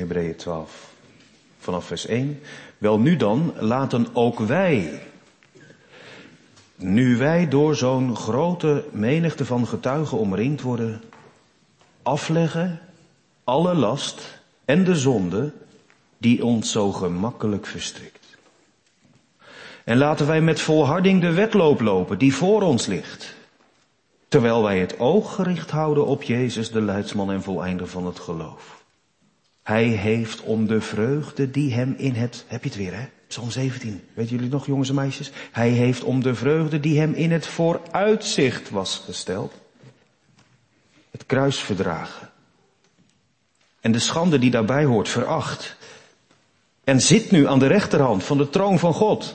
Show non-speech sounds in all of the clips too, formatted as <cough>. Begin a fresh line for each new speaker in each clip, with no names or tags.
Hebreeën 12, vanaf vers 1. Wel nu dan, laten ook wij, nu wij door zo'n grote menigte van getuigen omringd worden, afleggen alle last en de zonde die ons zo gemakkelijk verstrikt. En laten wij met volharding de wedloop lopen die voor ons ligt. Terwijl wij het oog gericht houden op Jezus, de leidsman en voleinder van het geloof. Hij heeft om de vreugde die hem in het, heb je het weer hè? Psalm 17. Weet jullie nog jongens en meisjes? Hij heeft om de vreugde die hem in het vooruitzicht was gesteld. Het kruis verdragen. En de schande die daarbij hoort veracht. En zit nu aan de rechterhand van de troon van God.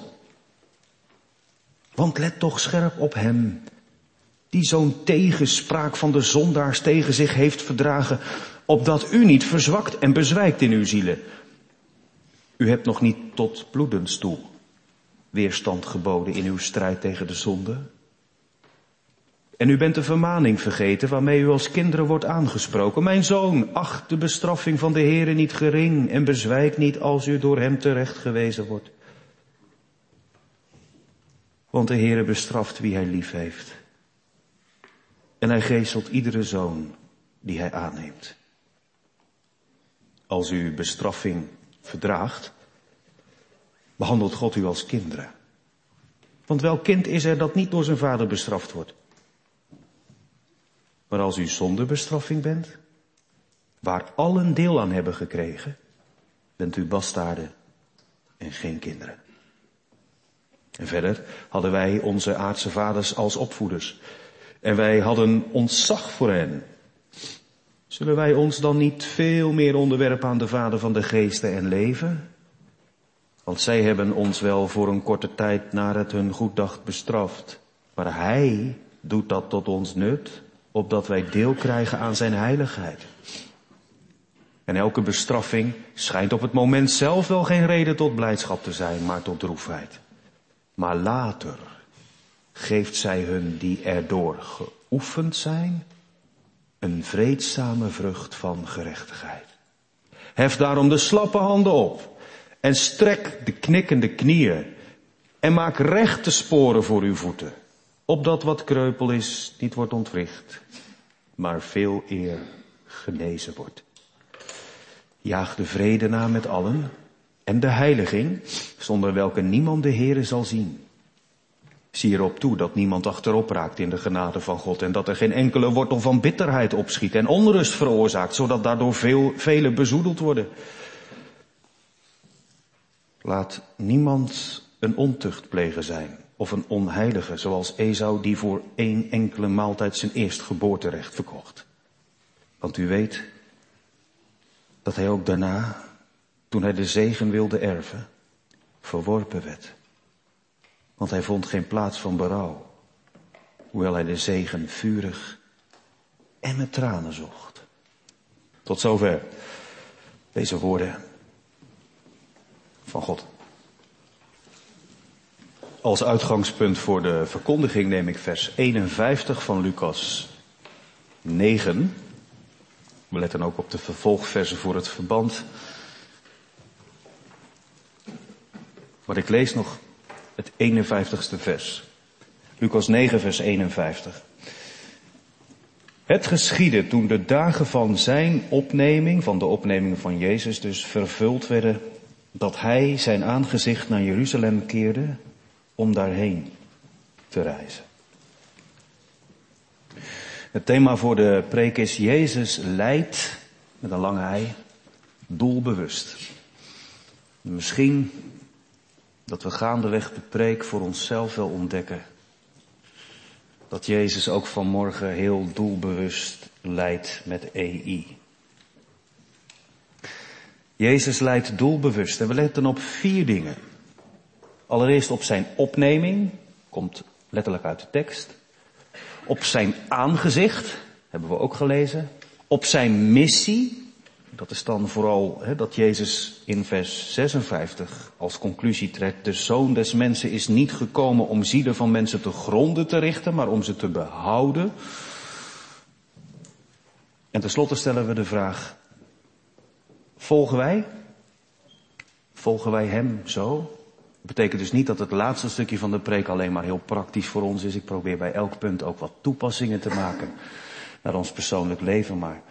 Want let toch scherp op hem, die zo'n tegenspraak van de zondaars tegen zich heeft verdragen, opdat u niet verzwakt en bezwijkt in uw zielen. U hebt nog niet tot bloedens toe weerstand geboden in uw strijd tegen de zonde. En u bent de vermaning vergeten waarmee u als kinderen wordt aangesproken. Mijn zoon, acht de bestraffing van de Heere niet gering en bezwijk niet als u door hem terecht gewezen wordt. Want de Heere bestraft wie hij lief heeft. En hij geestelt iedere zoon die hij aanneemt. Als u bestraffing verdraagt, behandelt God u als kinderen. Want welk kind is er dat niet door zijn vader bestraft wordt? Maar als u zonder bestraffing bent, waar allen deel aan hebben gekregen, bent u bastaarden en geen kinderen. En verder hadden wij onze aardse vaders als opvoeders. En wij hadden ontzag voor hen. Zullen wij ons dan niet veel meer onderwerpen aan de Vader van de geesten en leven? Want zij hebben ons wel voor een korte tijd naar het hun goed dacht bestraft. Maar Hij doet dat tot ons nut, opdat wij deel krijgen aan Zijn heiligheid. En elke bestraffing schijnt op het moment zelf wel geen reden tot blijdschap te zijn, maar tot droefheid. Maar later geeft zij hun die erdoor geoefend zijn, een vreedzame vrucht van gerechtigheid. Hef daarom de slappe handen op en strek de knikkende knieën en maak rechte sporen voor uw voeten, opdat wat kreupel is niet wordt ontwricht, maar veel eer genezen wordt. Jaag de vrede na met allen en de heiliging, zonder welke niemand de Heere zal zien. Zie erop toe dat niemand achterop raakt in de genade van God en dat er geen enkele wortel van bitterheid opschiet en onrust veroorzaakt, zodat daardoor veel, velen bezoedeld worden. Laat niemand een ontuchtpleger zijn of een onheilige, zoals Esau die voor één enkele maaltijd zijn eerstgeboorterecht verkocht. Want u weet dat hij ook daarna toen hij de zegen wilde erven, verworpen werd. Want hij vond geen plaats van berouw, hoewel hij de zegen vurig en met tranen zocht. Tot zover deze woorden van God. Als uitgangspunt voor de verkondiging neem ik vers 51 van Lucas 9. We letten ook op de vervolgversen voor het verband. Maar ik lees nog het 51ste vers. Lucas 9, vers 51. Het geschiedde toen de dagen van zijn opneming, van de opneming van Jezus dus, vervuld werden, dat hij zijn aangezicht naar Jeruzalem keerde om daarheen te reizen. Het thema voor de preek is Jezus leidt, met een lange ei, doelbewust. Misschien dat we gaandeweg de preek voor onszelf wel ontdekken. Dat Jezus ook vanmorgen heel doelbewust leidt met EI. Jezus leidt doelbewust en we letten op vier dingen. Allereerst op zijn opneming, komt letterlijk uit de tekst. Op zijn aangezicht, hebben we ook gelezen. Op zijn missie, dat is dan vooral dat Jezus in vers 56 als conclusie trekt. De zoon des mensen is niet gekomen om zielen van mensen te gronden te richten, maar om ze te behouden. En tenslotte stellen we de vraag, volgen wij? Volgen wij hem zo? Dat betekent dus niet dat het laatste stukje van de preek alleen maar heel praktisch voor ons is. Ik probeer bij elk punt ook wat toepassingen te maken naar ons persoonlijk leven. Maar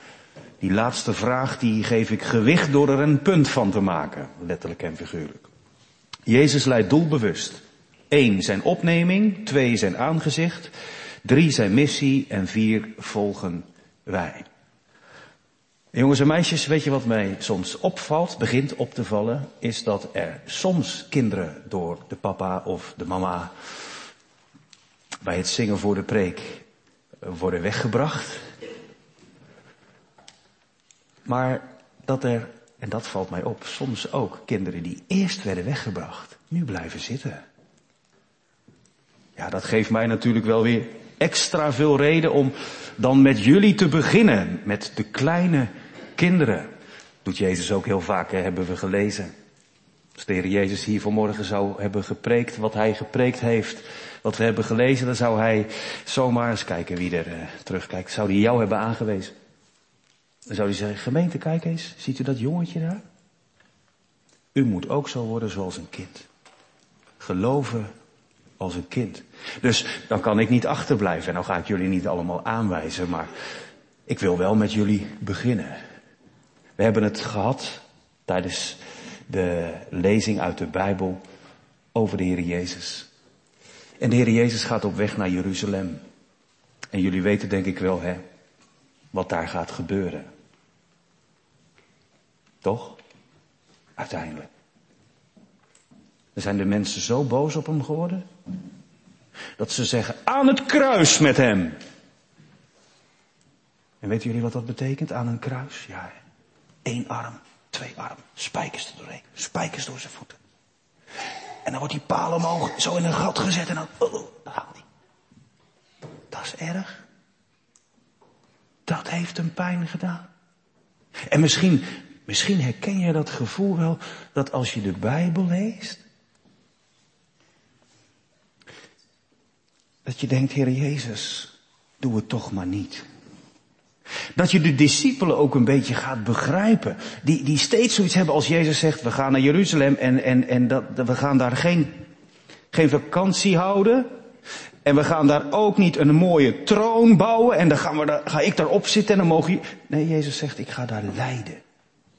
die laatste vraag die geef ik gewicht door er een punt van te maken. Letterlijk en figuurlijk. Jezus leidt doelbewust. Eén, zijn opneming. Twee, zijn aangezicht. Drie, zijn missie. En vier, volgen wij. Jongens en meisjes, weet je wat mij soms opvalt, begint op te vallen, is dat er soms kinderen door de papa of de mama bij het zingen voor de preek worden weggebracht. Maar dat er, en dat valt mij op, soms ook kinderen die eerst werden weggebracht, nu blijven zitten. Ja, dat geeft mij natuurlijk wel weer extra veel reden om dan met jullie te beginnen, met de kleine kinderen. Doet Jezus ook heel vaak, hè, hebben we gelezen. Als de Heer Jezus hier vanmorgen zou hebben gepreekt wat hij gepreekt heeft, wat we hebben gelezen, dan zou hij zomaar eens kijken wie er uh, terugkijkt. Zou hij jou hebben aangewezen? Dan zou hij zeggen, gemeente, kijk eens, ziet u dat jongetje daar? U moet ook zo worden zoals een kind. Geloven als een kind. Dus dan kan ik niet achterblijven. En dan ga ik jullie niet allemaal aanwijzen, maar ik wil wel met jullie beginnen. We hebben het gehad tijdens de lezing uit de Bijbel over de Heer Jezus. En de Heer Jezus gaat op weg naar Jeruzalem. En jullie weten denk ik wel, hè, wat daar gaat gebeuren. Toch? Uiteindelijk. Er zijn de mensen zo boos op hem geworden, dat ze zeggen, aan het kruis met hem. En weten jullie wat dat betekent, aan een kruis? Ja, Eén arm, twee armen, spijkers er doorheen, spijkers door zijn voeten. En dan wordt die paal omhoog, zo in een gat gezet en dan, oh, oh hij. Dat is erg. Dat heeft hem pijn gedaan. En misschien, misschien herken je dat gevoel wel, dat als je de Bijbel leest, dat je denkt, Heer Jezus, doe het toch maar niet. Dat je de discipelen ook een beetje gaat begrijpen. Die, die steeds zoiets hebben als Jezus zegt, we gaan naar Jeruzalem en, en, en dat, we gaan daar geen, geen vakantie houden. En we gaan daar ook niet een mooie troon bouwen en dan gaan we daar, ga ik daarop zitten en dan mogen je... Nee, Jezus zegt, ik ga daar lijden.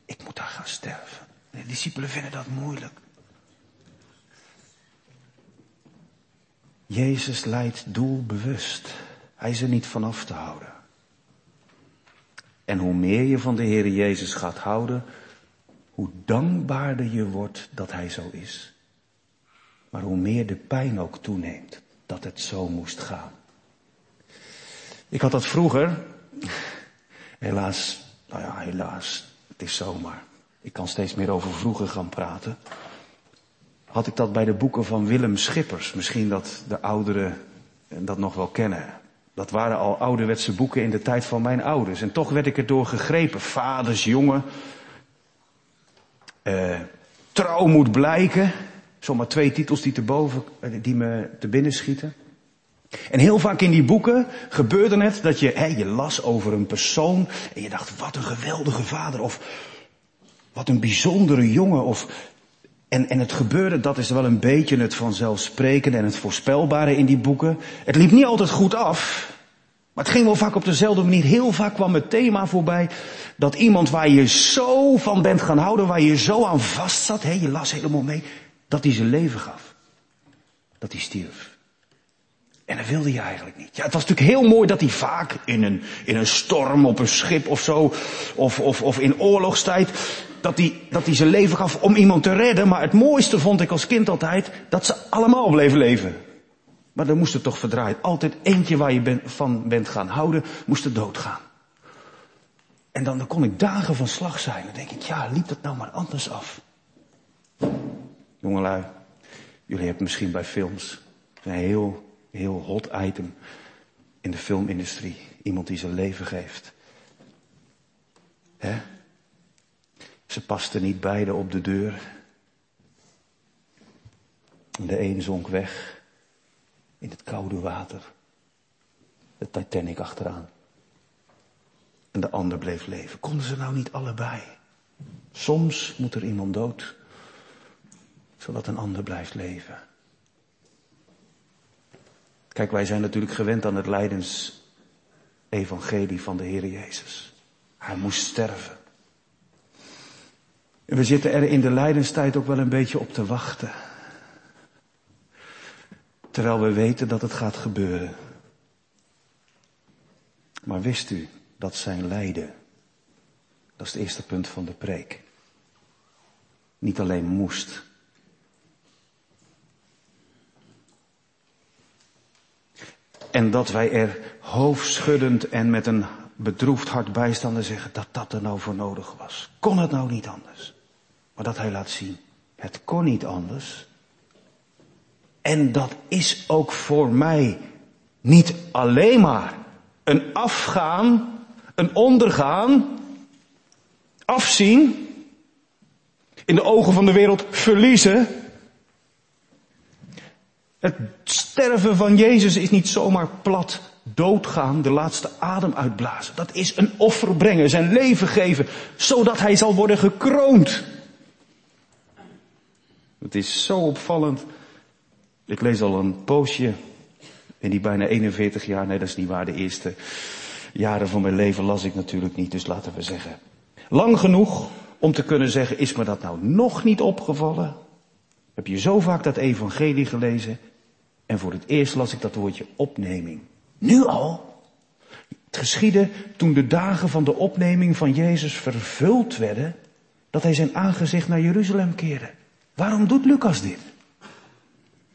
Ik moet daar gaan sterven. De discipelen vinden dat moeilijk. Jezus leidt doelbewust. Hij is er niet vanaf te houden. En hoe meer je van de Heer Jezus gaat houden, hoe dankbaarder je wordt dat Hij zo is. Maar hoe meer de pijn ook toeneemt dat het zo moest gaan. Ik had dat vroeger, helaas, nou ja, helaas, het is zomaar. Ik kan steeds meer over vroeger gaan praten. Had ik dat bij de boeken van Willem Schippers, misschien dat de ouderen dat nog wel kennen. Dat waren al ouderwetse boeken in de tijd van mijn ouders. En toch werd ik erdoor gegrepen. Vaders, jongen. Uh, trouw moet blijken. Zomaar twee titels die, te boven, eh, die me te binnen schieten. En heel vaak in die boeken gebeurde het dat je, hè, je las over een persoon en je dacht, wat een geweldige vader of wat een bijzondere jongen of en, en het gebeurde, dat is wel een beetje het vanzelfsprekende en het voorspelbare in die boeken. Het liep niet altijd goed af. Maar het ging wel vaak op dezelfde manier. Heel vaak kwam het thema voorbij dat iemand waar je zo van bent gaan houden, waar je zo aan vast zat, hè, je las helemaal mee, dat hij zijn leven gaf. Dat hij stierf. En dat wilde je eigenlijk niet. Ja, het was natuurlijk heel mooi dat hij vaak in een, in een storm op een schip of zo, of, of, of in oorlogstijd, dat hij, dat hij zijn leven gaf om iemand te redden. Maar het mooiste vond ik als kind altijd, dat ze allemaal bleven leven. Maar dan moest het toch verdraaid. Altijd eentje waar je van bent gaan houden, moest er doodgaan. En dan, dan kon ik dagen van slag zijn. Dan denk ik, ja, liep dat nou maar anders af. Jongelui, jullie hebben misschien bij films een heel, heel hot item in de filmindustrie. Iemand die zijn leven geeft. Ze pasten niet beide op de deur. De een zonk weg in het koude water. De Titanic achteraan. En de ander bleef leven. Konden ze nou niet allebei? Soms moet er iemand dood, zodat een ander blijft leven. Kijk, wij zijn natuurlijk gewend aan het lijdensevangelie van de Heer Jezus. Hij moest sterven. En we zitten er in de lijdenstijd ook wel een beetje op te wachten. Terwijl we weten dat het gaat gebeuren. Maar wist u dat zijn lijden, dat is het eerste punt van de preek, niet alleen moest. En dat wij er hoofdschuddend en met een bedroefd hart bijstaan en zeggen dat dat er nou voor nodig was. Kon het nou niet anders? Maar dat hij laat zien, het kon niet anders. En dat is ook voor mij niet alleen maar een afgaan, een ondergaan, afzien, in de ogen van de wereld verliezen. Het sterven van Jezus is niet zomaar plat doodgaan, de laatste adem uitblazen. Dat is een offer brengen, zijn leven geven, zodat hij zal worden gekroond. Het is zo opvallend. Ik lees al een poosje in die bijna 41 jaar, nee dat is niet waar, de eerste jaren van mijn leven las ik natuurlijk niet, dus laten we zeggen. Lang genoeg om te kunnen zeggen, is me dat nou nog niet opgevallen? Heb je zo vaak dat evangelie gelezen? En voor het eerst las ik dat woordje opneming. Nu al? Het geschiedde toen de dagen van de opneming van Jezus vervuld werden, dat hij zijn aangezicht naar Jeruzalem keerde. Waarom doet Lucas dit?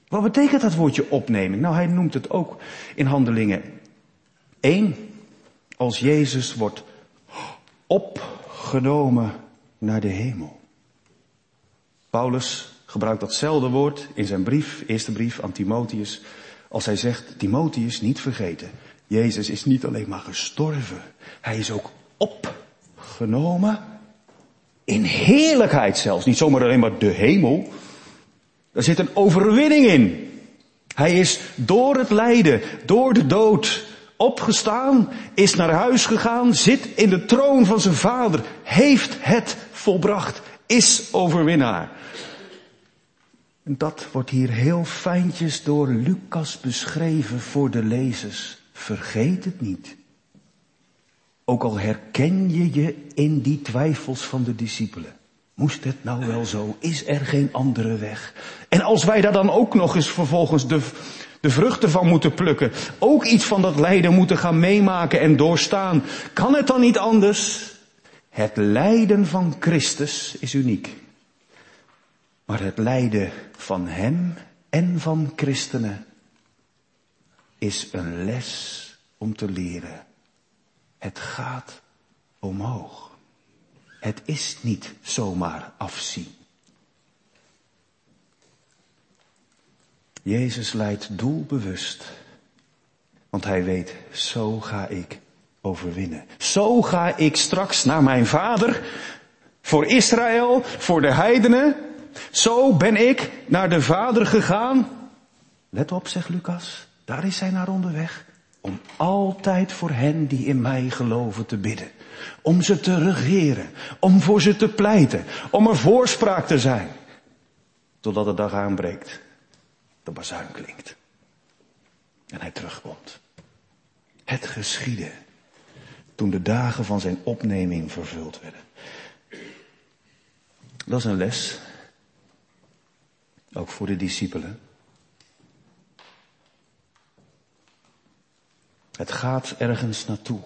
Wat betekent dat woordje opneming? Nou, hij noemt het ook in handelingen 1. Als Jezus wordt opgenomen naar de hemel. Paulus gebruikt datzelfde woord in zijn brief, eerste brief aan Timotheus. Als hij zegt, Timotheus niet vergeten. Jezus is niet alleen maar gestorven. Hij is ook opgenomen. In heerlijkheid zelfs. Niet zomaar alleen maar de hemel. Er zit een overwinning in. Hij is door het lijden, door de dood opgestaan, is naar huis gegaan, zit in de troon van zijn vader, heeft het volbracht, is overwinnaar. Dat wordt hier heel fijntjes door Lucas beschreven voor de lezers. Vergeet het niet. Ook al herken je je in die twijfels van de discipelen. Moest het nou wel zo? Is er geen andere weg? En als wij daar dan ook nog eens vervolgens de, de vruchten van moeten plukken, ook iets van dat lijden moeten gaan meemaken en doorstaan, kan het dan niet anders? Het lijden van Christus is uniek. Maar het lijden van Hem en van christenen is een les om te leren. Het gaat omhoog. Het is niet zomaar afzien. Jezus leidt doelbewust. Want hij weet, zo ga ik overwinnen. Zo ga ik straks naar mijn vader. Voor Israël, voor de heidenen. Zo ben ik naar de vader gegaan. Let op, zegt Lucas. Daar is hij naar onderweg. Om altijd voor hen die in mij geloven te bidden. Om ze te regeren. Om voor ze te pleiten. Om er voorspraak te zijn. Totdat de dag aanbreekt. De bazuin klinkt. En hij terugkomt. Het geschiedde. Toen de dagen van zijn opneming vervuld werden. Dat is een les. Ook voor de discipelen. Het gaat ergens naartoe.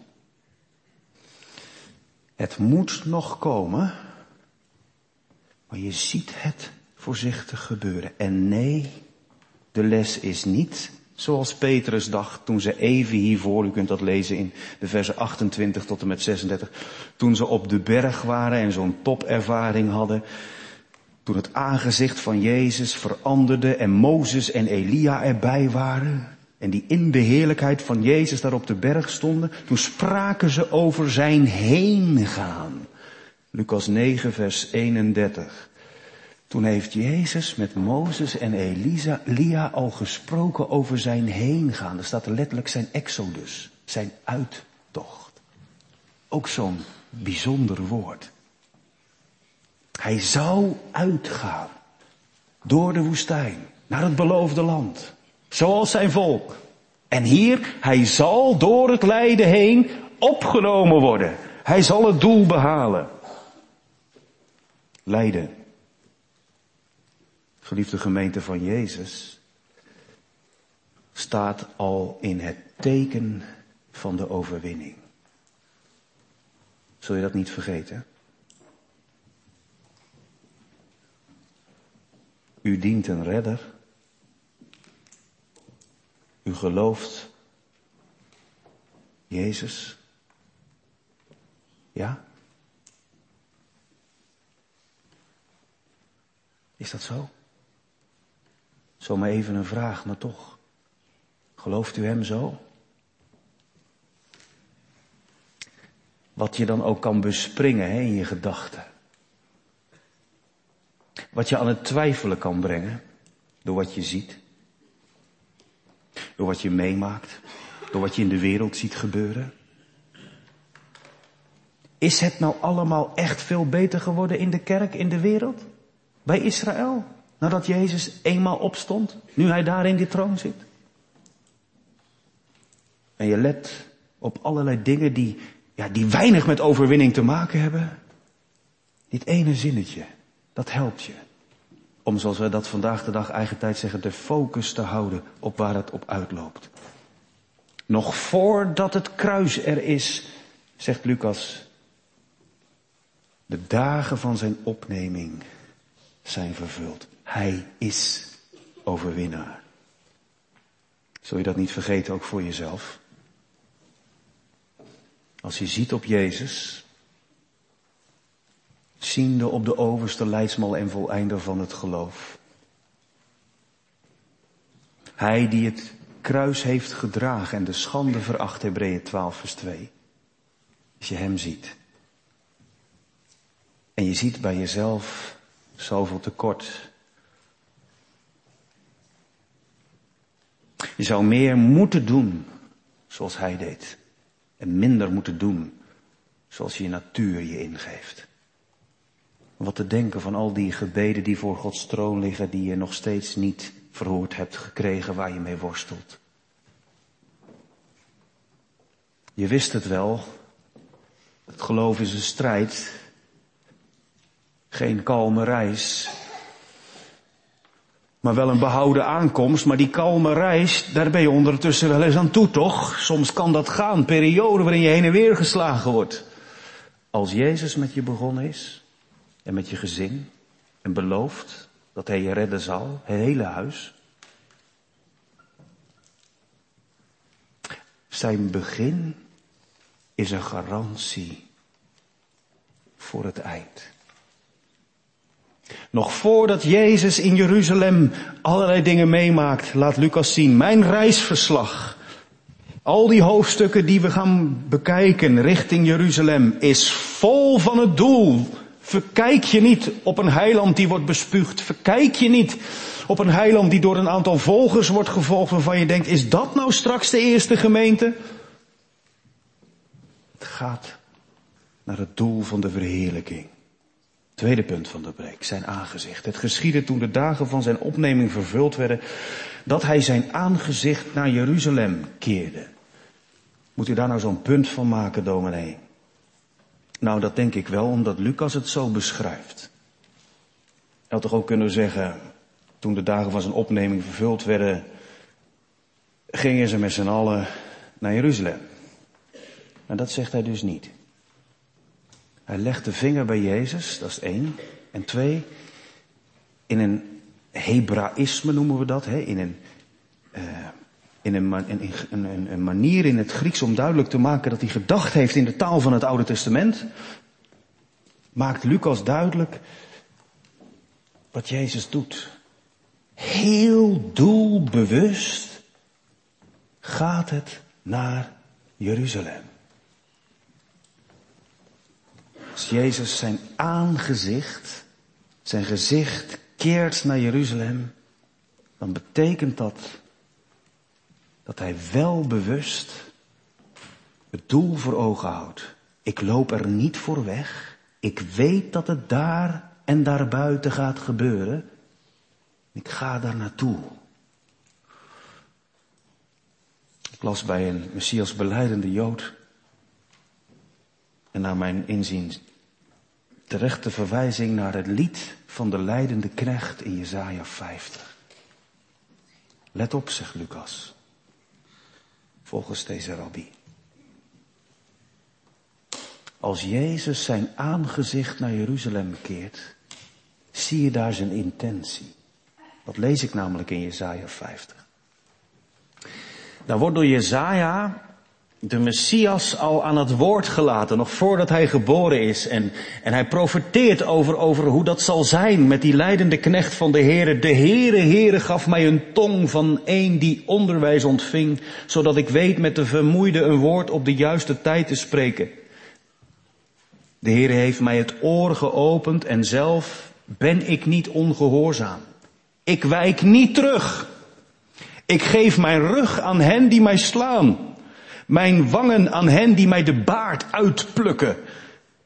Het moet nog komen, maar je ziet het voorzichtig gebeuren. En nee, de les is niet zoals Petrus dacht toen ze even hiervoor, u kunt dat lezen in de versen 28 tot en met 36, toen ze op de berg waren en zo'n topervaring hadden, toen het aangezicht van Jezus veranderde en Mozes en Elia erbij waren, en die in de heerlijkheid van Jezus daar op de berg stonden, toen spraken ze over zijn heen gaan. Lucas 9, vers 31. Toen heeft Jezus met Mozes en Elisa, Elia al gesproken over zijn heen gaan. Er staat letterlijk zijn exodus, zijn uittocht. Ook zo'n bijzonder woord. Hij zou uitgaan door de woestijn naar het beloofde land, zoals zijn volk. En hier, hij zal door het lijden heen opgenomen worden. Hij zal het doel behalen. Lijden. Geliefde gemeente van Jezus staat al in het teken van de overwinning. Zul je dat niet vergeten? U dient een redder. U gelooft Jezus. Ja? Is dat zo? Zomaar even een vraag, maar toch. Gelooft u hem zo? Wat je dan ook kan bespringen hè, in je gedachten. Wat je aan het twijfelen kan brengen door wat je ziet. Door wat je meemaakt. Door wat je in de wereld ziet gebeuren. Is het nou allemaal echt veel beter geworden in de kerk, in de wereld? Bij Israël? Nadat Jezus eenmaal opstond, nu hij daar in die troon zit? En je let op allerlei dingen die, ja, die weinig met overwinning te maken hebben. Dit ene zinnetje, dat helpt je. Om, zoals we dat vandaag de dag eigen tijd zeggen, de focus te houden op waar het op uitloopt. Nog voordat het kruis er is, zegt Lucas, de dagen van zijn opneming zijn vervuld. Hij is overwinnaar. Zul je dat niet vergeten ook voor jezelf? Als je ziet op Jezus, ziende op de overste leidsmal en voleinder van het geloof. Hij die het kruis heeft gedragen en de schande veracht, Hebreeën 12 vers 2. Als je hem ziet. En je ziet bij jezelf zoveel tekort. Je zou meer moeten doen zoals hij deed. En minder moeten doen zoals je natuur je ingeeft. Wat te denken van al die gebeden die voor Gods troon liggen, die je nog steeds niet verhoord hebt gekregen, waar je mee worstelt. Je wist het wel. Het geloof is een strijd. Geen kalme reis. Maar wel een behouden aankomst. Maar die kalme reis, daar ben je ondertussen wel eens aan toe, toch? Soms kan dat gaan. Periode waarin je heen en weer geslagen wordt. Als Jezus met je begonnen is. En met je gezin. En belooft dat hij je redden zal. Het hele huis. Zijn begin is een garantie voor het eind. Nog voordat Jezus in Jeruzalem allerlei dingen meemaakt, laat Lucas zien, mijn reisverslag, al die hoofdstukken die we gaan bekijken richting Jeruzalem, is vol van het doel. Verkijk je niet op een heiland die wordt bespuugd. Verkijk je niet op een heiland die door een aantal volgers wordt gevolgd waarvan je denkt, is dat nou straks de eerste gemeente? Het gaat naar het doel van de verheerlijking. Tweede punt van de preek, zijn aangezicht. Het geschiedde toen de dagen van zijn opneming vervuld werden, dat hij zijn aangezicht naar Jeruzalem keerde. Moet u daar nou zo'n punt van maken, dominee? Nou, dat denk ik wel, omdat Lucas het zo beschrijft. Hij had toch ook kunnen zeggen, toen de dagen van zijn opneming vervuld werden, gingen ze met z'n allen naar Jeruzalem. Maar dat zegt hij dus niet. Hij legt de vinger bij Jezus, dat is één. En twee, in een Hebraïsme noemen we dat, hè? in, een, uh, in, een, in een, manier in het Grieks om duidelijk te maken dat hij gedacht heeft in de taal van het Oude Testament, maakt Lucas duidelijk wat Jezus doet. Heel doelbewust gaat het naar Jeruzalem. Als Jezus zijn aangezicht, zijn gezicht keert naar Jeruzalem, dan betekent dat dat hij wel bewust het doel voor ogen houdt. Ik loop er niet voor weg. Ik weet dat het daar en daarbuiten gaat gebeuren. Ik ga daar naartoe. Ik las bij een Messias beleidende Jood. En naar mijn inzien terechte verwijzing naar het lied van de leidende knecht in Jesaja 50. Let op, zegt Lucas. Volgens deze rabbi. Als Jezus zijn aangezicht naar Jeruzalem keert, zie je daar zijn intentie. Dat lees ik namelijk in Jesaja 50. Daar wordt door Jezaja de Messias al aan het woord gelaten, nog voordat hij geboren is. En, en hij profeteert over, over hoe dat zal zijn met die leidende knecht van de Heere. De Heere, Heere gaf mij een tong van een die onderwijs ontving, zodat ik weet met de vermoeide een woord op de juiste tijd te spreken. De Heere heeft mij het oor geopend en zelf ben ik niet ongehoorzaam. Ik wijk niet terug. Ik geef mijn rug aan hen die mij slaan. Mijn wangen aan hen die mij de baard uitplukken.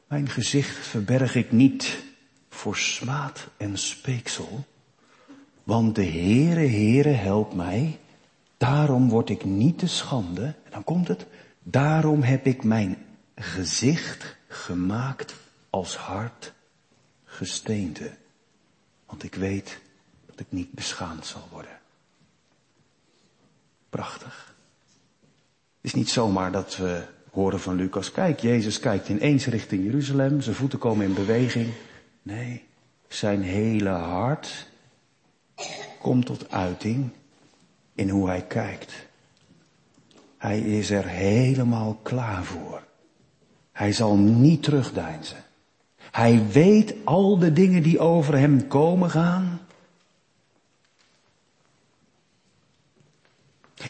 Mijn gezicht verberg ik niet voor smaad en speeksel. Want de Heere, Heere, helpt mij. Daarom word ik niet te schande. En dan komt het. Daarom heb ik mijn gezicht gemaakt als hart gesteente. Want ik weet dat ik niet beschaamd zal worden. Prachtig. Het is niet zomaar dat we horen van Lucas, kijk, Jezus kijkt ineens richting Jeruzalem, zijn voeten komen in beweging. Nee, zijn hele hart komt tot uiting in hoe hij kijkt. Hij is er helemaal klaar voor. Hij zal niet terugdeinzen. Hij weet al de dingen die over hem komen gaan.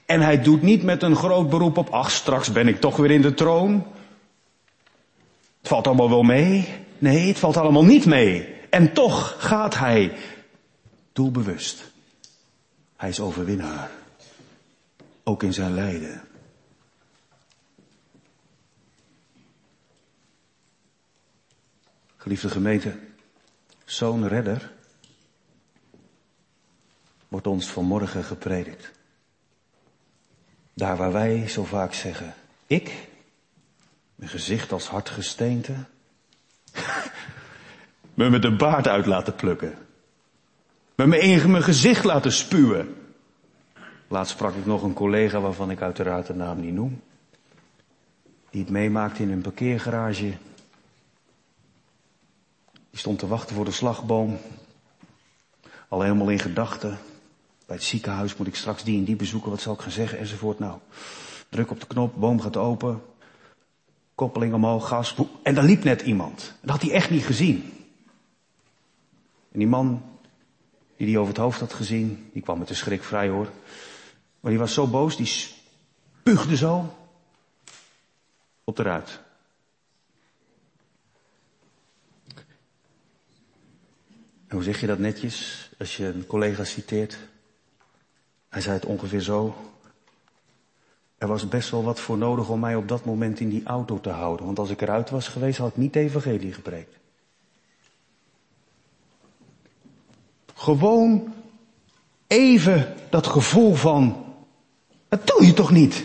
En hij doet niet met een groot beroep op, ach, straks ben ik toch weer in de troon. Het valt allemaal wel mee. Nee, het valt allemaal niet mee. En toch gaat hij doelbewust. Hij is overwinnaar. Ook in zijn lijden. Geliefde gemeente, zo'n redder wordt ons vanmorgen gepredikt. Daar waar wij zo vaak zeggen, ik, mijn gezicht als hard gesteente, <laughs> me met de baard uit laten plukken. Me in mijn gezicht laten spuwen. Laatst sprak ik nog een collega waarvan ik uiteraard de naam niet noem. Die het meemaakte in een parkeergarage die stond te wachten voor de slagboom. Al helemaal in gedachten. Bij het ziekenhuis moet ik straks die en die bezoeken. Wat zal ik gaan zeggen? Enzovoort. Nou, druk op de knop, boom gaat open. Koppeling omhoog, gas. En daar liep net iemand. Dat had hij echt niet gezien. En die man die die over het hoofd had gezien, die kwam met de schrik vrij hoor. Maar die was zo boos, die spuugde zo op de ruit. hoe zeg je dat netjes als je een collega citeert? Hij zei het ongeveer zo. Er was best wel wat voor nodig om mij op dat moment in die auto te houden. Want als ik eruit was geweest, had ik niet de evangelie gepreekt. Gewoon even dat gevoel van, dat doe je toch niet?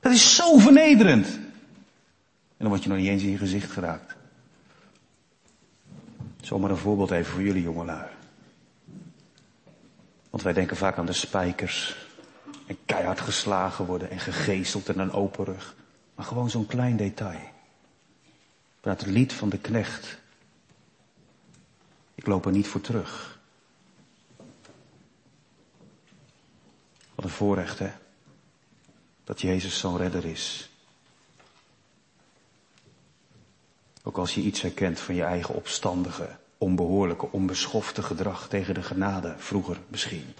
Dat is zo vernederend. En dan word je nog niet eens in je gezicht geraakt. Zomaar een voorbeeld even voor jullie jongelui. Want wij denken vaak aan de spijkers. En keihard geslagen worden en gegezeld en een open rug. Maar gewoon zo'n klein detail. Vanuit het lied van de knecht. Ik loop er niet voor terug. Wat een voorrecht hè. Dat Jezus zo'n redder is. Ook als je iets herkent van je eigen opstandige, onbehoorlijke, onbeschofte gedrag tegen de genade, vroeger misschien.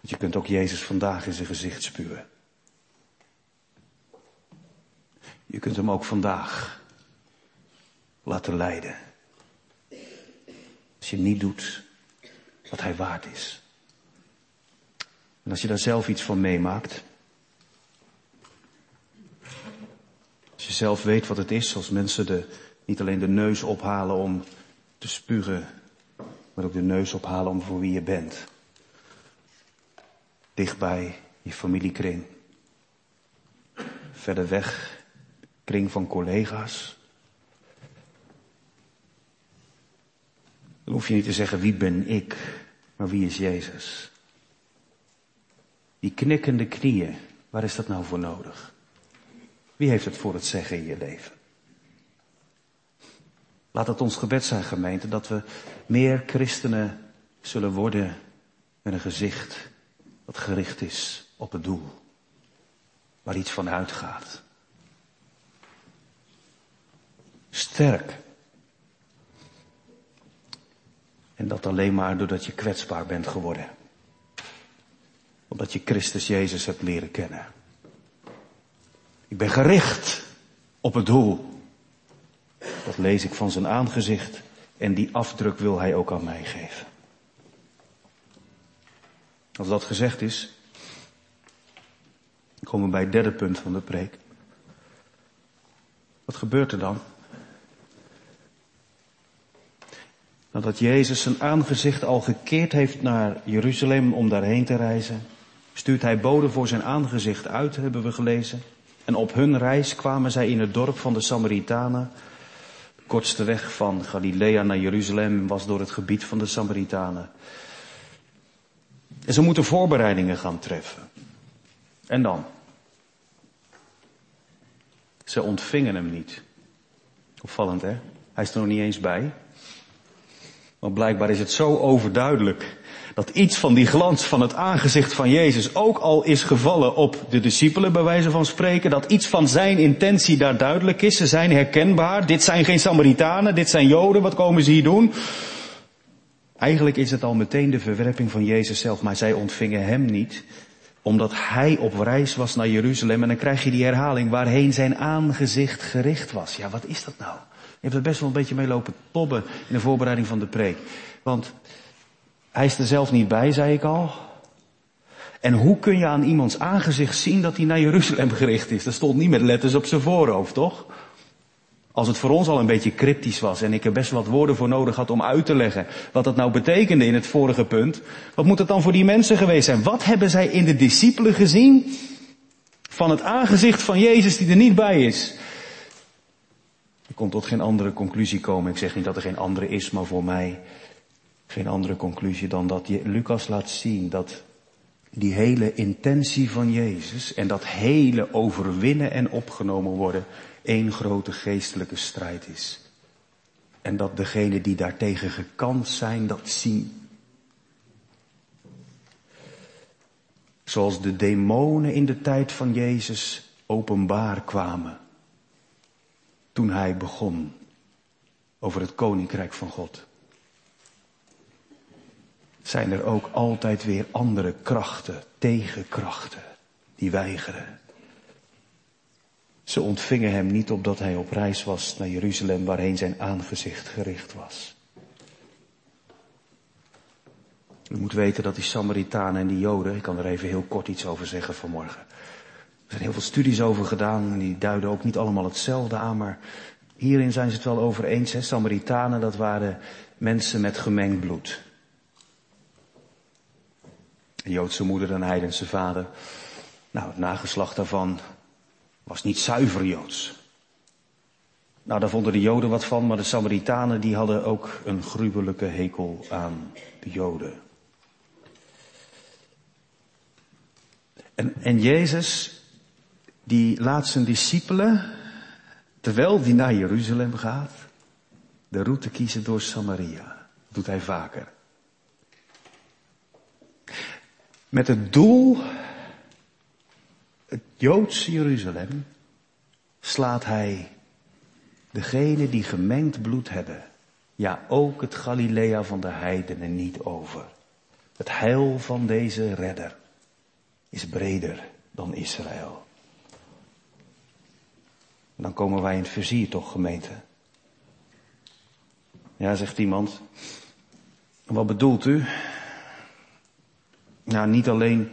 Je kunt ook Jezus vandaag in zijn gezicht spuwen. Je kunt hem ook vandaag laten leiden. Als je niet doet wat hij waard is. En als je daar zelf iets van meemaakt, Als je zelf weet wat het is als mensen de Niet alleen de neus ophalen om te spugen, maar ook de neus ophalen om voor wie je bent. Dichtbij je familiekring. Verder weg, kring van collega's. Dan hoef je niet te zeggen wie ben ik, maar wie is Jezus? Die knikkende knieën, waar is dat nou voor nodig? Wie heeft het voor het zeggen in je leven? Laat het ons gebed zijn, gemeente, dat we meer christenen zullen worden met een gezicht dat gericht is op het doel. Waar iets van uitgaat. Sterk. En dat alleen maar doordat je kwetsbaar bent geworden. Omdat je Christus Jezus hebt leren kennen. Ik ben gericht op het doel. Dat lees ik van zijn aangezicht en die afdruk wil hij ook aan mij geven. Als dat gezegd is, komen we bij het derde punt van de preek. Wat gebeurt er dan? Nadat Jezus zijn aangezicht al gekeerd heeft naar Jeruzalem om daarheen te reizen, stuurt hij boden voor zijn aangezicht uit, hebben we gelezen. En op hun reis kwamen zij in het dorp van de Samaritanen. Kortste weg van Galilea naar Jeruzalem was door het gebied van de Samaritanen. En ze moeten voorbereidingen gaan treffen. En dan? Ze ontvingen hem niet. Opvallend hè? Hij is er nog niet eens bij. Want blijkbaar is het zo overduidelijk dat iets van die glans van het aangezicht van Jezus ook al is gevallen op de discipelen, bij wijze van spreken, dat iets van zijn intentie daar duidelijk is. Ze zijn herkenbaar. Dit zijn geen Samaritanen, dit zijn Joden, wat komen ze hier doen? Eigenlijk is het al meteen de verwerping van Jezus zelf, maar zij ontvingen hem niet, omdat hij op reis was naar Jeruzalem. En dan krijg je die herhaling waarheen zijn aangezicht gericht was. Ja, wat is dat nou? Je hebt er best wel een beetje mee lopen tobben in de voorbereiding van de preek. Want hij is er zelf niet bij, zei ik al. En hoe kun je aan iemands aangezicht zien dat hij naar Jeruzalem gericht is? Dat stond niet met letters op zijn voorhoofd, toch? Als het voor ons al een beetje cryptisch was en ik er best wat woorden voor nodig had om uit te leggen wat dat nou betekende in het vorige punt, wat moet het dan voor die mensen geweest zijn? Wat hebben zij in de discipelen gezien van het aangezicht van Jezus die er niet bij is? Ik kon tot geen andere conclusie komen. Ik zeg niet dat er geen andere is, maar voor mij geen andere conclusie dan dat Lucas laat zien dat die hele intentie van Jezus en dat hele overwinnen en opgenomen worden één grote geestelijke strijd is. En dat degenen die daartegen gekant zijn, dat zien. Zoals de demonen in de tijd van Jezus openbaar kwamen. Toen hij begon over het koninkrijk van God zijn er ook altijd weer andere krachten, tegenkrachten, die weigeren. Ze ontvingen hem niet opdat hij op reis was naar Jeruzalem waarheen zijn aangezicht gericht was. U moet weten dat die Samaritanen en die Joden, ik kan er even heel kort iets over zeggen vanmorgen. Er zijn heel veel studies over gedaan en die duiden ook niet allemaal hetzelfde aan, maar hierin zijn ze het wel over eens. Hè? Samaritanen, dat waren mensen met gemengd bloed. Een Joodse moeder en heidense vader. Nou, het nageslacht daarvan was niet zuiver Joods. Nou, daar vonden de Joden wat van, maar de Samaritanen die hadden ook een gruwelijke hekel aan de Joden. En, en Jezus, die laat zijn discipelen, terwijl die naar Jeruzalem gaat, de route kiezen door Samaria. Dat doet hij vaker. Met het doel, het Joodse Jeruzalem, slaat hij degene die gemengd bloed hebben, ja ook het Galilea van de heidenen niet over. Het heil van deze redder is breder dan Israël. dan komen wij in het vizier toch, gemeente. Ja, zegt iemand. Wat bedoelt u? Nou, niet alleen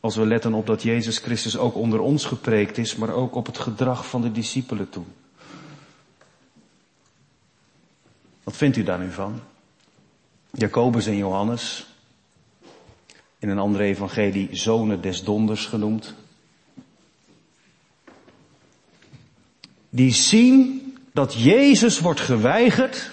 als we letten op dat Jezus Christus ook onder ons gepreekt is, maar ook op het gedrag van de discipelen toen. Wat vindt u daar nu van? Jacobus en Johannes, in een andere evangelie zonen des donders genoemd. Die zien dat Jezus wordt geweigerd.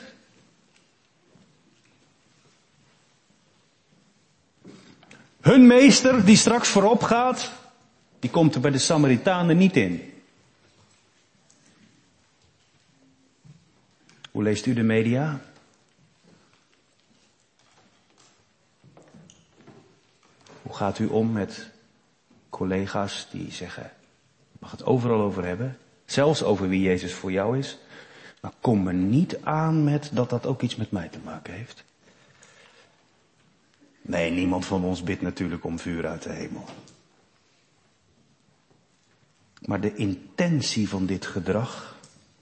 Hun meester die straks voorop gaat, die komt er bij de Samaritanen niet in. Hoe leest u de media? Hoe gaat u om met collega's die zeggen, mag het overal over hebben, zelfs over wie Jezus voor jou is, maar kom me niet aan met dat dat ook iets met mij te maken heeft. Nee, niemand van ons bidt natuurlijk om vuur uit de hemel. Maar de intentie van dit gedrag,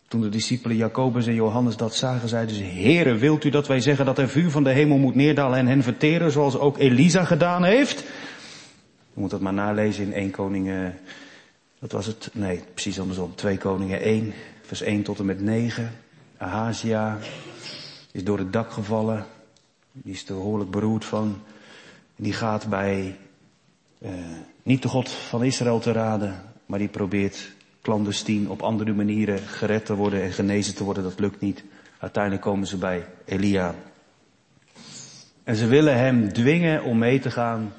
toen de discipelen Jacobus en Johannes dat zagen, zeiden ze, Heere, wilt u dat wij zeggen dat er vuur van de hemel moet neerdalen en hen verteren, zoals ook Elisa gedaan heeft? Je moet dat maar nalezen in 1 Koningen, dat was het, nee, precies andersom, 2 Koningen 1, vers 1 tot en met 9. Ahazia is door het dak gevallen, die is er behoorlijk beroerd van. Die gaat bij, uh, niet de God van Israël te raden, maar die probeert clandestien op andere manieren gered te worden en genezen te worden. Dat lukt niet. Uiteindelijk komen ze bij Elia. En ze willen hem dwingen om mee te gaan.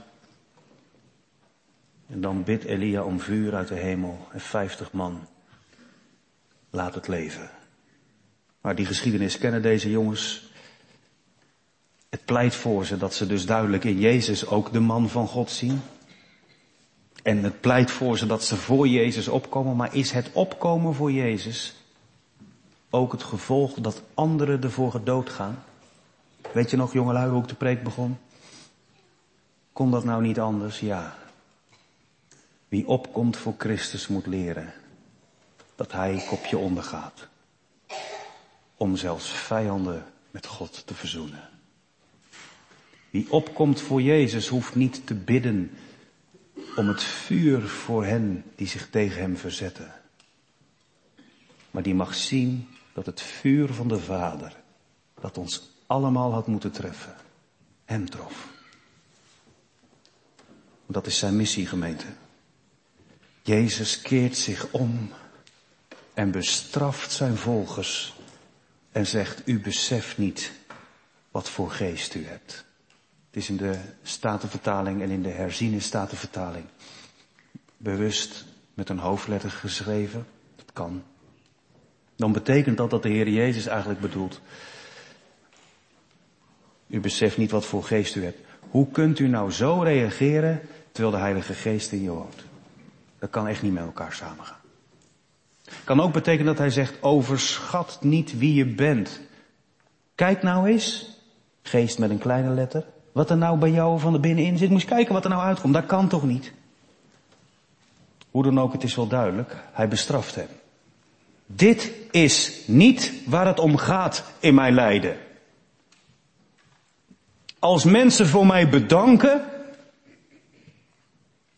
En dan bidt Elia om vuur uit de hemel en vijftig man laat het leven. Maar die geschiedenis kennen deze jongens. Het pleit voor ze dat ze dus duidelijk in Jezus ook de man van God zien. En het pleit voor ze dat ze voor Jezus opkomen, maar is het opkomen voor Jezus ook het gevolg dat anderen ervoor gedood gaan? Weet je nog, jongelui, hoe ik de preek begon? Kon dat nou niet anders? Ja. Wie opkomt voor Christus moet leren dat hij kopje ondergaat. Om zelfs vijanden met God te verzoenen. Wie opkomt voor Jezus hoeft niet te bidden om het vuur voor hen die zich tegen hem verzetten. Maar die mag zien dat het vuur van de Vader, dat ons allemaal had moeten treffen, hem trof. Dat is zijn missie, gemeente. Jezus keert zich om en bestraft zijn volgers en zegt, u beseft niet wat voor geest u hebt. Is in de Statenvertaling en in de herziene Statenvertaling bewust met een hoofdletter geschreven. Dat kan. Dan betekent dat dat de Heer Jezus eigenlijk bedoelt. U beseft niet wat voor geest u hebt. Hoe kunt u nou zo reageren terwijl de Heilige Geest in je woont? Dat kan echt niet met elkaar samengaan. Kan ook betekenen dat hij zegt, overschat niet wie je bent. Kijk nou eens, geest met een kleine letter, wat er nou bij jou van de binnenin zit. Moest kijken wat er nou uitkomt. Dat kan toch niet? Hoe dan ook, het is wel duidelijk. Hij bestraft hem. Dit is niet waar het om gaat in mijn lijden. Als mensen voor mij bedanken,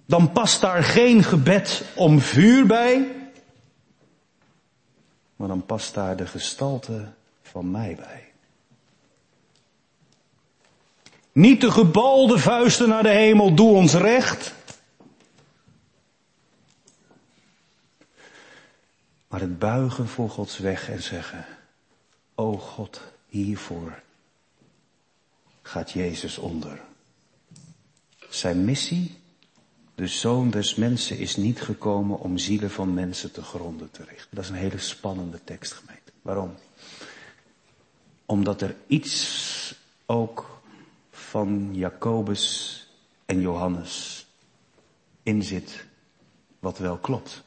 dan past daar geen gebed om vuur bij, maar dan past daar de gestalte van mij bij. Niet de gebalde vuisten naar de hemel, doe ons recht. Maar het buigen voor Gods weg en zeggen, o God, hiervoor gaat Jezus onder. Zijn missie, de zoon des mensen, is niet gekomen om zielen van mensen te gronden te richten. Dat is een hele spannende tekst, gemeente. Waarom? Omdat er iets ook van Jacobus en Johannes in zit wat wel klopt.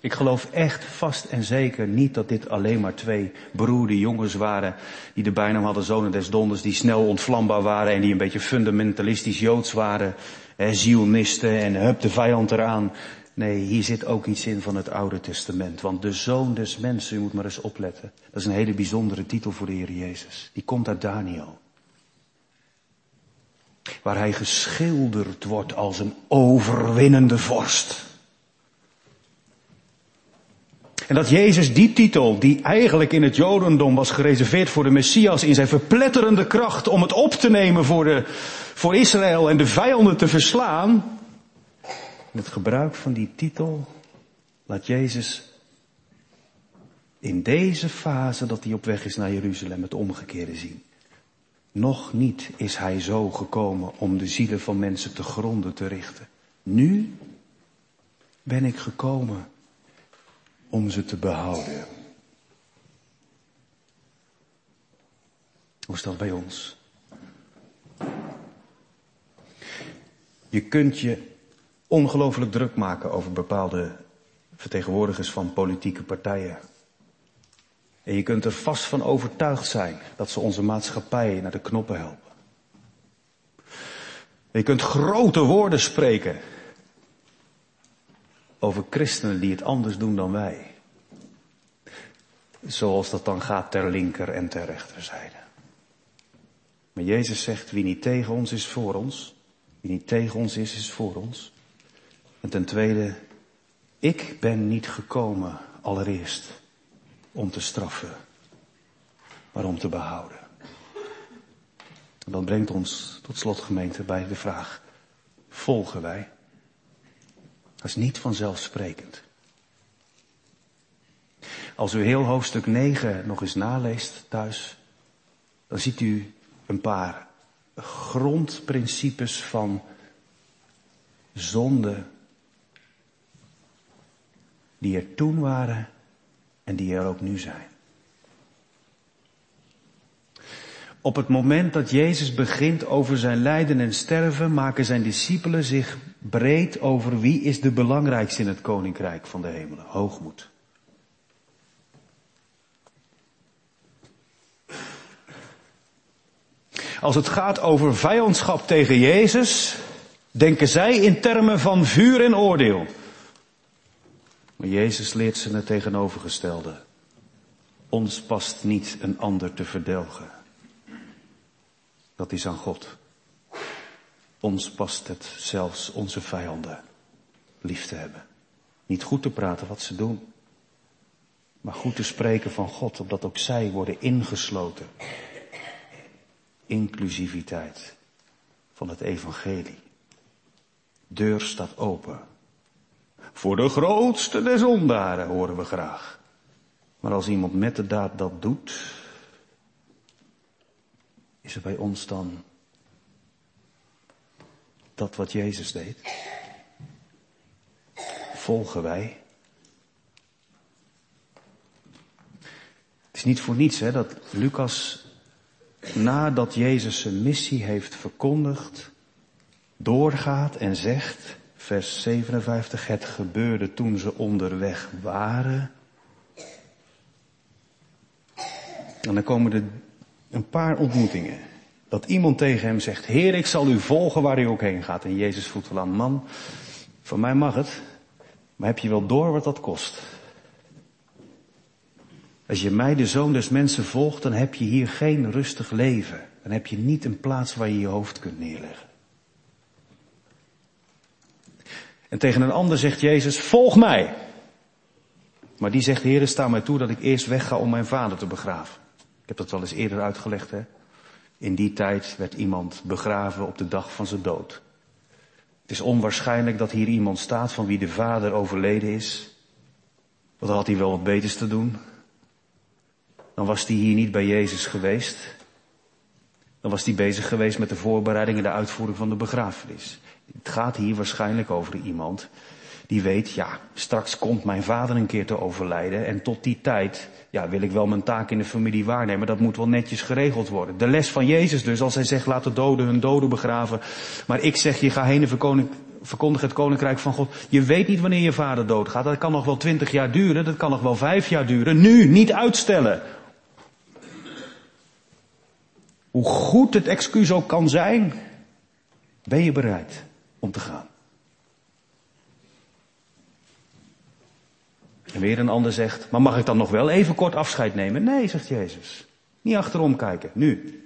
Ik geloof echt vast en zeker niet dat dit alleen maar twee beroerde jongens waren die de bijnaam hadden zonen des donders, die snel ontvlambaar waren en die een beetje fundamentalistisch joods waren, eh, zionisten en hup de vijand eraan. Nee, hier zit ook iets in van het Oude Testament. Want de Zoon des Mensen, u moet maar eens opletten. Dat is een hele bijzondere titel voor de Heer Jezus. Die komt uit Daniel. Waar hij geschilderd wordt als een overwinnende vorst. En dat Jezus die titel, die eigenlijk in het Jodendom was gereserveerd voor de Messias, in zijn verpletterende kracht om het op te nemen voor, de, voor Israël en de vijanden te verslaan, het gebruik van die titel laat Jezus in deze fase dat hij op weg is naar Jeruzalem het omgekeerde zien. Nog niet is hij zo gekomen om de zielen van mensen te gronden te richten. Nu ben ik gekomen om ze te behouden. Hoe is dat bij ons? Je kunt je ongelooflijk druk maken over bepaalde vertegenwoordigers van politieke partijen. En je kunt er vast van overtuigd zijn dat ze onze maatschappij naar de knoppen helpen. je kunt grote woorden spreken over christenen die het anders doen dan wij. Zoals dat dan gaat ter linker en ter rechterzijde. Maar Jezus zegt, wie niet tegen ons is voor ons. Wie niet tegen ons is, is voor ons. En ten tweede, ik ben niet gekomen allereerst om te straffen, maar om te behouden. En dat brengt ons tot slot gemeente bij de vraag, volgen wij? Dat is niet vanzelfsprekend. Als u heel hoofdstuk 9 nog eens naleest thuis, dan ziet u een paar grondprincipes van zonde die er toen waren en die er ook nu zijn. Op het moment dat Jezus begint over zijn lijden en sterven, maken zijn discipelen zich breed over wie is de belangrijkste in het koninkrijk van de hemelen. Hoogmoed. Als het gaat over vijandschap tegen Jezus, denken zij in termen van vuur en oordeel. Maar Jezus leert ze het tegenovergestelde. Ons past niet een ander te verdelgen. Dat is aan God. Ons past het zelfs onze vijanden lief te hebben. Niet goed te praten wat ze doen, maar goed te spreken van God, opdat ook zij worden ingesloten. Inclusiviteit van het evangelie. Deur staat open. Voor de grootste der zondaren horen we graag. Maar als iemand met de daad dat doet, is er bij ons dan dat wat Jezus deed? Volgen wij? Het is niet voor niets hè, dat Lucas nadat Jezus zijn missie heeft verkondigd, doorgaat en zegt, vers 57, het gebeurde toen ze onderweg waren. En dan komen er een paar ontmoetingen. Dat iemand tegen hem zegt, Heer, ik zal u volgen waar u ook heen gaat. En Jezus voelt wel aan, man, van mij mag het, maar heb je wel door wat dat kost? Als je mij, de zoon des mensen, volgt, dan heb je hier geen rustig leven. Dan heb je niet een plaats waar je je hoofd kunt neerleggen. En tegen een ander zegt Jezus, volg mij. Maar die zegt, Heer, sta mij toe dat ik eerst wegga om mijn vader te begraven. Ik heb dat wel eens eerder uitgelegd, hè. In die tijd werd iemand begraven op de dag van zijn dood. Het is onwaarschijnlijk dat hier iemand staat van wie de vader overleden is. Want dan had hij wel wat beters te doen. Dan was hij hier niet bij Jezus geweest. Dan was hij bezig geweest met de voorbereiding en de uitvoering van de begrafenis. Het gaat hier waarschijnlijk over iemand die weet, ja, straks komt mijn vader een keer te overlijden en tot die tijd, ja, wil ik wel mijn taak in de familie waarnemen. Dat moet wel netjes geregeld worden. De les van Jezus dus, als hij zegt, laat de doden hun doden begraven. Maar ik zeg je, ga heen en verkondig het koninkrijk van God. Je weet niet wanneer je vader doodgaat. Dat kan nog wel twintig jaar duren, dat kan nog wel vijf jaar duren. Nu, niet uitstellen. Hoe goed het excuus ook kan zijn, ben je bereid om te gaan. En weer een ander zegt, maar mag ik dan nog wel even kort afscheid nemen? Nee, zegt Jezus. Niet achterom kijken, nu.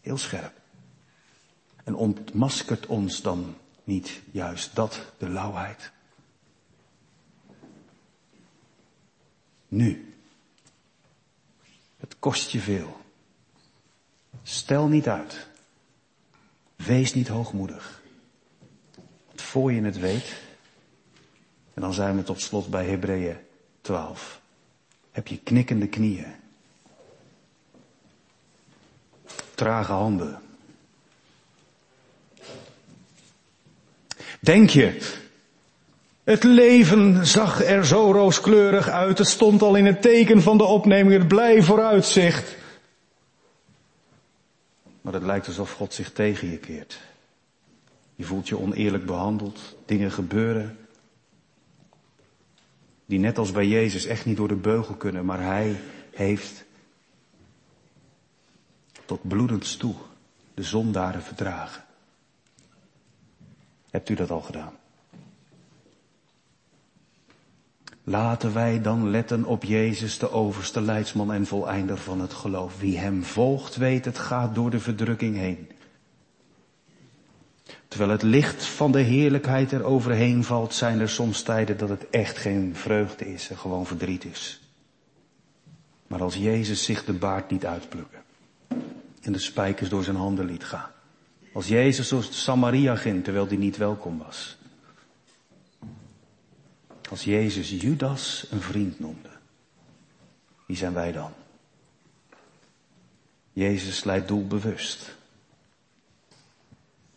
Heel scherp. En ontmaskert ons dan niet juist dat, de lauwheid? Nu. Het kost je veel. Stel niet uit. Wees niet hoogmoedig. Voor je het weet, en dan zijn we tot slot bij Hebreeën 12, heb je knikkende knieën, trage handen. Denk je, het leven zag er zo rooskleurig uit, het stond al in het teken van de opneming, het blij vooruitzicht. Maar het lijkt alsof God zich tegen je keert. Je voelt je oneerlijk behandeld, dingen gebeuren die net als bij Jezus echt niet door de beugel kunnen, maar Hij heeft tot bloedens toe de zondaren verdragen. Hebt u dat al gedaan? Laten wij dan letten op Jezus, de overste leidsman en voleinder van het geloof. Wie hem volgt weet, het gaat door de verdrukking heen. Terwijl het licht van de heerlijkheid er overheen valt, zijn er soms tijden dat het echt geen vreugde is en gewoon verdriet is. Maar als Jezus zich de baard niet uitplukken en de spijkers door zijn handen liet gaan. Als Jezus door Samaria ging terwijl hij niet welkom was. Als Jezus Judas een vriend noemde. Wie zijn wij dan? Jezus leidt doelbewust.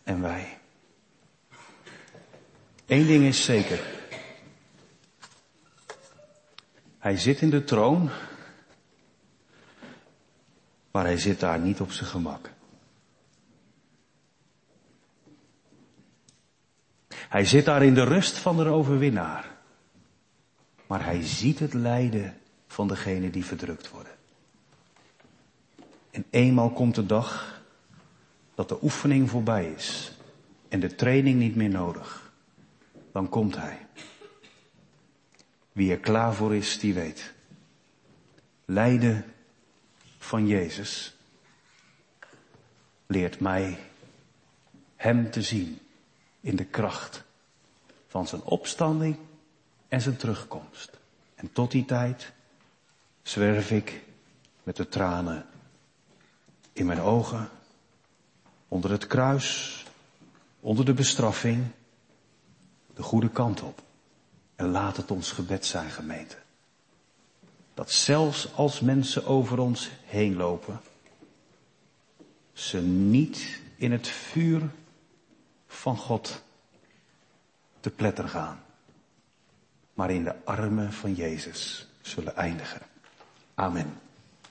En wij. Eén ding is zeker. Hij zit in de troon, maar hij zit daar niet op zijn gemak. Hij zit daar in de rust van de overwinnaar. Maar hij ziet het lijden van degene die verdrukt worden. En eenmaal komt de dag dat de oefening voorbij is en de training niet meer nodig. Dan komt hij. Wie er klaar voor is, die weet. Lijden van Jezus leert mij Hem te zien in de kracht van zijn opstanding en zijn terugkomst. En tot die tijd zwerf ik met de tranen in mijn ogen, onder het kruis, onder de bestraffing, de goede kant op. En laat het ons gebed zijn, gemeente. Dat zelfs als mensen over ons heen lopen, ze niet in het vuur van God te pletter gaan, maar in de armen van Jezus zullen eindigen. Amen.